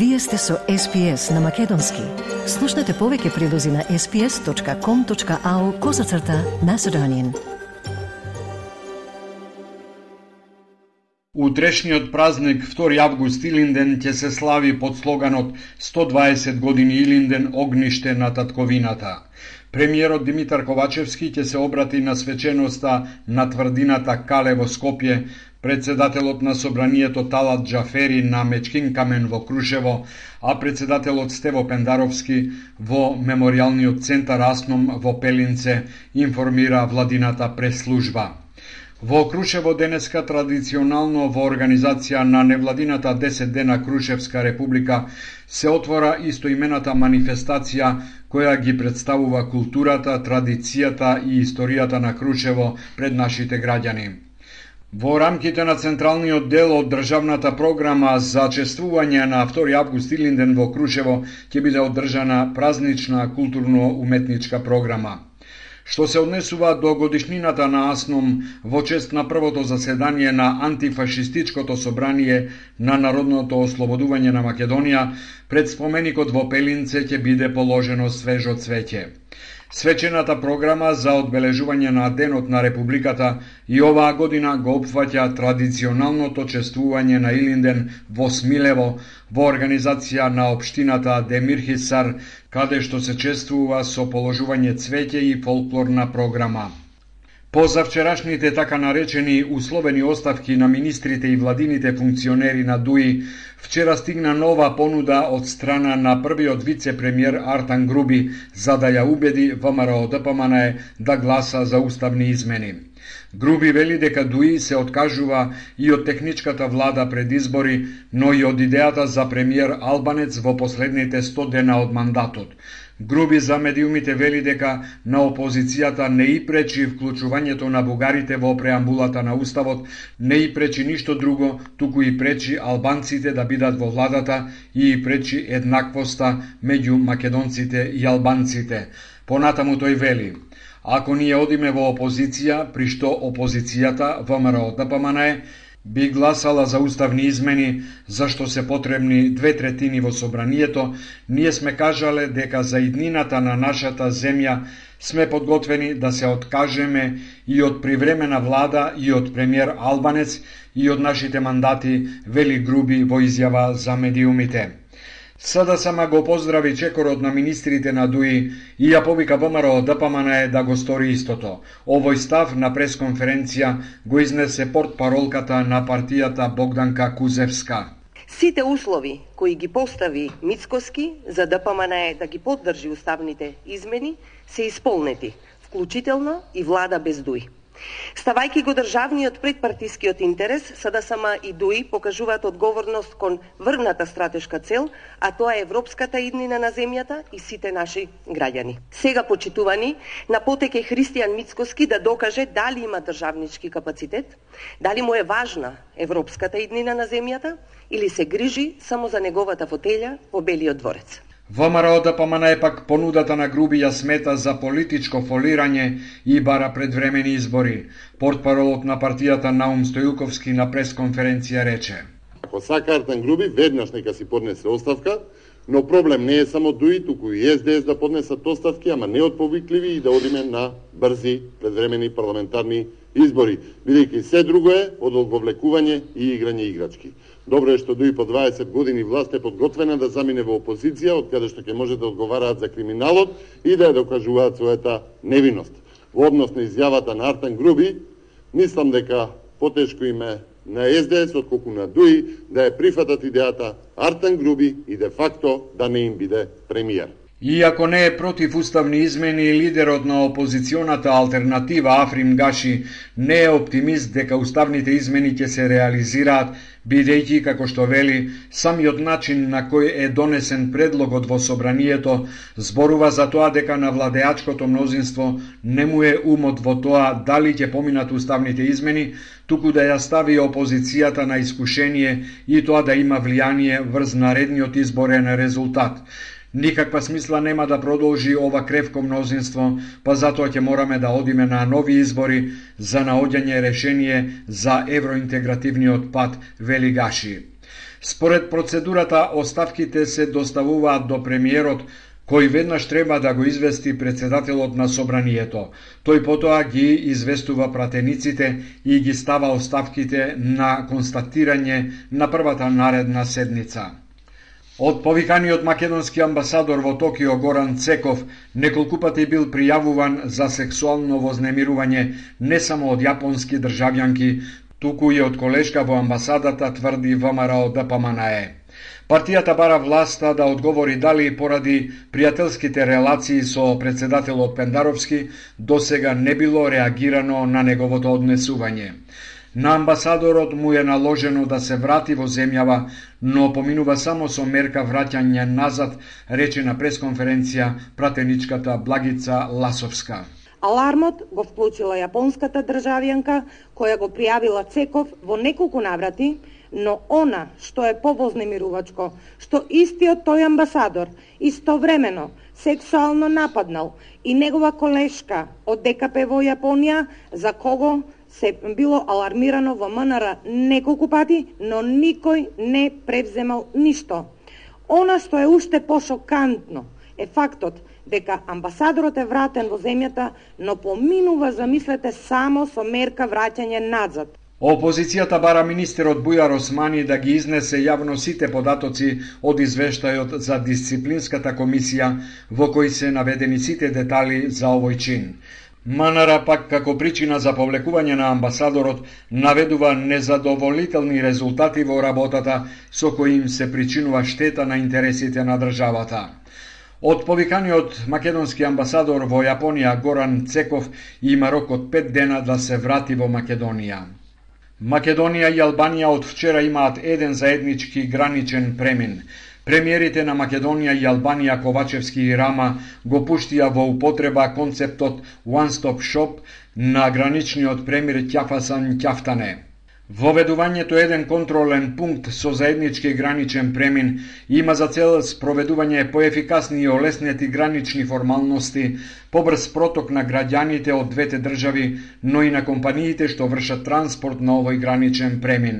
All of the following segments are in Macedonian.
Вие сте со SPS на Македонски. Слушнете повеќе прилози на sps.com.au козацрта на Седонин. Утрешниот празник 2 август Илинден ќе се слави под слоганот 120 години Илинден огниште на татковината. Премиерот Димитар Ковачевски ќе се обрати на свеченоста на тврдината Кале во Скопје председателот на Собранието Талат Джафери на Мечкин Камен во Крушево, а председателот Стево Пендаровски во Мемориалниот центар Асном во Пелинце информира владината преслужба. Во Крушево денеска традиционално во организација на невладината 10 дена Крушевска република се отвора истоимената манифестација која ги представува културата, традицијата и историјата на Крушево пред нашите граѓани. Во рамките на централниот дел од државната програма за чествување на 2 август Илинден во Крушево ќе биде одржана празнична културно-уметничка програма. Што се однесува до годишнината на Асном во чест на првото заседание на антифашистичкото собрание на Народното ослободување на Македонија, пред споменикот во Пелинце ќе биде положено свежо цвеќе. Свечената програма за одбележување на Денот на Републиката и оваа година го опфаќа традиционалното чествување на Илинден во Смилево во организација на општината Демирхисар, каде што се чествува со положување цвеќе и фолклорна програма. По завчерашните така наречени условени оставки на министрите и владините функционери на ДУИ, вчера стигна нова понуда од страна на првиот вице-премиер Артан Груби за да ја убеди ВМРО ДПМН да гласа за уставни измени. Груби вели дека ДУИ се откажува и од техничката влада пред избори, но и од идејата за премиер Албанец во последните 100 дена од мандатот. Груби за медиумите вели дека на опозицијата не и пречи вклучувањето на бугарите во преамбулата на Уставот, не и пречи ништо друго, туку и пречи албанците да бидат во владата и и пречи еднаквоста меѓу македонците и албанците. Понатаму тој вели, ако ние одиме во опозиција, при што опозицијата, ВМРО да ДПМН е, би гласала за уставни измени за што се потребни две третини во собранието, ние сме кажале дека за иднината на нашата земја сме подготвени да се откажеме и од привремена влада и од премиер Албанец и од нашите мандати, вели Груби во изјава за медиумите. СДСМ го поздрави чекорот на министрите на ДУИ и ја повика ВМРО ДПМН да го стори истото. Овој став на пресконференција го изнесе портпаролката на партијата Богданка Кузевска. Сите услови кои ги постави Мицкоски за ДПМН да ги поддржи уставните измени се исполнети, вклучително и влада без ДУИ. Ставајки го државниот предпартискиот интерес, СДСМ и ДУИ покажуваат одговорност кон врната стратешка цел, а тоа е европската иднина на земјата и сите наши граѓани. Сега, почитувани, на потеке Христијан Мицкоски да докаже дали има државнички капацитет, дали му е важна европската иднина на земјата или се грижи само за неговата фотелја во Белиот дворец. ВМРО ДПМН е пак понудата на Груби ја смета за политичко фолирање и бара предвремени избори. Портпаролот на партијата Наум Стојуковски на пресконференција рече. Ако сакаат на Груби, веднаш нека си поднесе оставка, но проблем не е само ДУИ, туку и СДС да поднесат оставки, ама не од повикливи и да одиме на брзи предвремени парламентарни избори, бидејќи се друго е од одговлекување и играње играчки. Добро е што дуи по 20 години власт е подготвена да замине во опозиција, од каде што ќе може да одговараат за криминалот и да ја докажуваат својата невиност. Во однос на изјавата на Артан Груби, мислам дека потешко име на СДС отколку на ДУИ да ја прифатат идејата Артан Груби и де факто да не им биде премиер. Иако не е против уставни измени, лидерот на опозиционата алтернатива Африм Гаши не е оптимист дека уставните измени ќе се реализираат, бидејќи, како што вели, самиот начин на кој е донесен предлогот во собранието зборува за тоа дека на владеачкото мнозинство не му е умот во тоа дали ќе поминат уставните измени, туку да ја стави опозицијата на искушение и тоа да има влијание врз наредниот изборен резултат. Никаква смисла нема да продолжи ова кревко мнозинство, па затоа ќе мораме да одиме на нови избори за наоѓање решение за евроинтегративниот пат, вели Гаши. Според процедурата, оставките се доставуваат до премиерот, кој веднаш треба да го извести председателот на собранието. Тој потоа ги известува пратениците и ги става оставките на констатирање на првата наредна седница. Од повиканиот македонски амбасадор во Токио Горан Цеков неколку пати бил пријавуван за сексуално вознемирување не само од јапонски државјанки, туку и од колешка во амбасадата, тврди ВМРО ДПМНЕ. Партијата бара власта да одговори дали поради пријателските релации со председателот Пендаровски досега не било реагирано на неговото однесување. На амбасадорот му е наложено да се врати во земјава, но поминува само со мерка враќање назад, рече на пресконференција пратеничката Благица Ласовска. Алармот го вклучила јапонската државјанка, која го пријавила Цеков во неколку наврати, но она што е повознемирувачко, што истиот тој амбасадор истовремено сексуално нападнал и негова колешка од ДКП во Јапонија, за кого се било алармирано во МНР неколку пати, но никој не превземал ништо. Она што е уште пошокантно е фактот дека амбасадорот е вратен во земјата, но поминува, замислете, само со мерка враќање назад. Опозицијата бара министерот Бујар Османи да ги изнесе јавно сите податоци од извештајот за дисциплинската комисија во кој се наведени сите детали за овој чин. Манара пак како причина за повлекување на амбасадорот наведува незадоволителни резултати во работата со кои им се причинува штета на интересите на државата. Од повиканиот македонски амбасадор во Јапонија Горан Цеков има рок од 5 дена да се врати во Македонија. Македонија и Албанија од вчера имаат еден заеднички граничен премин. Премиерите на Македонија и Албанија Ковачевски и Рама го пуштија во употреба концептот One Stop Shop на граничниот премир Тјафасан Тјафтане. Воведувањето еден контролен пункт со заеднички граничен премин има за цел спроведување поефикасни и олеснети гранични формалности, побрз проток на граѓаните од двете држави, но и на компаниите што вршат транспорт на овој граничен премин.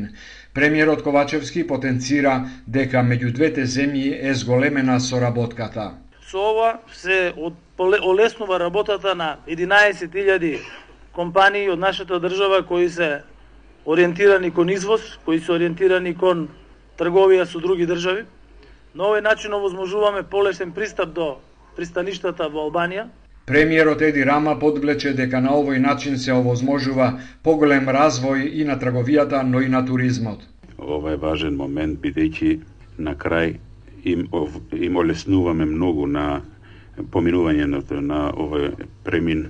Премиерот Ковачевски потенцира дека меѓу двете земји е зголемена соработката. Со ова се олеснува работата на 11.000 компании од нашата држава кои се ориентирани кон извоз, кои се ориентирани кон трговија со други држави. На овој начин овозможуваме полесен пристап до пристаништата во Албанија, Премиерот Еди Рама подвлече дека на овој начин се овозможува поголем развој и на трговијата, но и на туризмот. Ова е важен момент, бидејќи на крај им, им олеснуваме многу на поминувањето на овој премин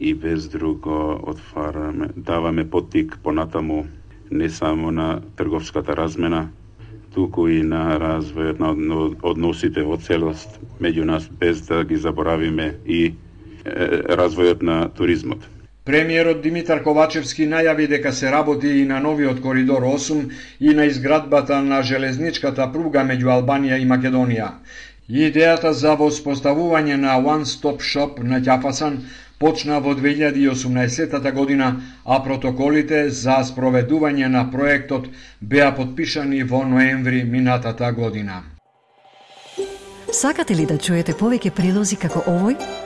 и без друго отвараме, даваме потик понатаму не само на трговската размена, туку и на развојот на односите во целост меѓу нас, без да ги заборавиме и развојот на туризмот. Премиерот Димитар Ковачевски најави дека се работи и на новиот коридор 8 и на изградбата на железничката пруга меѓу Албанија и Македонија. Идејата за воспоставување на One Stop Shop на Ќафасан почна во 2018 година, а протоколите за спроведување на проектот беа подпишани во ноември минатата година. Сакате ли да чуете повеќе прилози како овој?